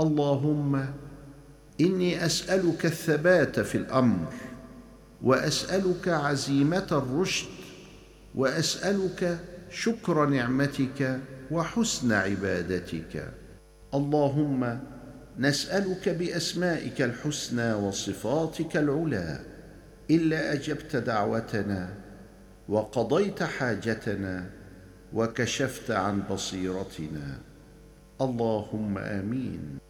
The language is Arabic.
اللهم إني أسألك الثبات في الأمر وأسألك عزيمة الرشد وأسألك شكر نعمتك وحسن عبادتك. اللهم نسألك بأسمائك الحسنى وصفاتك العلى إلا أجبت دعوتنا وقضيت حاجتنا وكشفت عن بصيرتنا. اللهم آمين.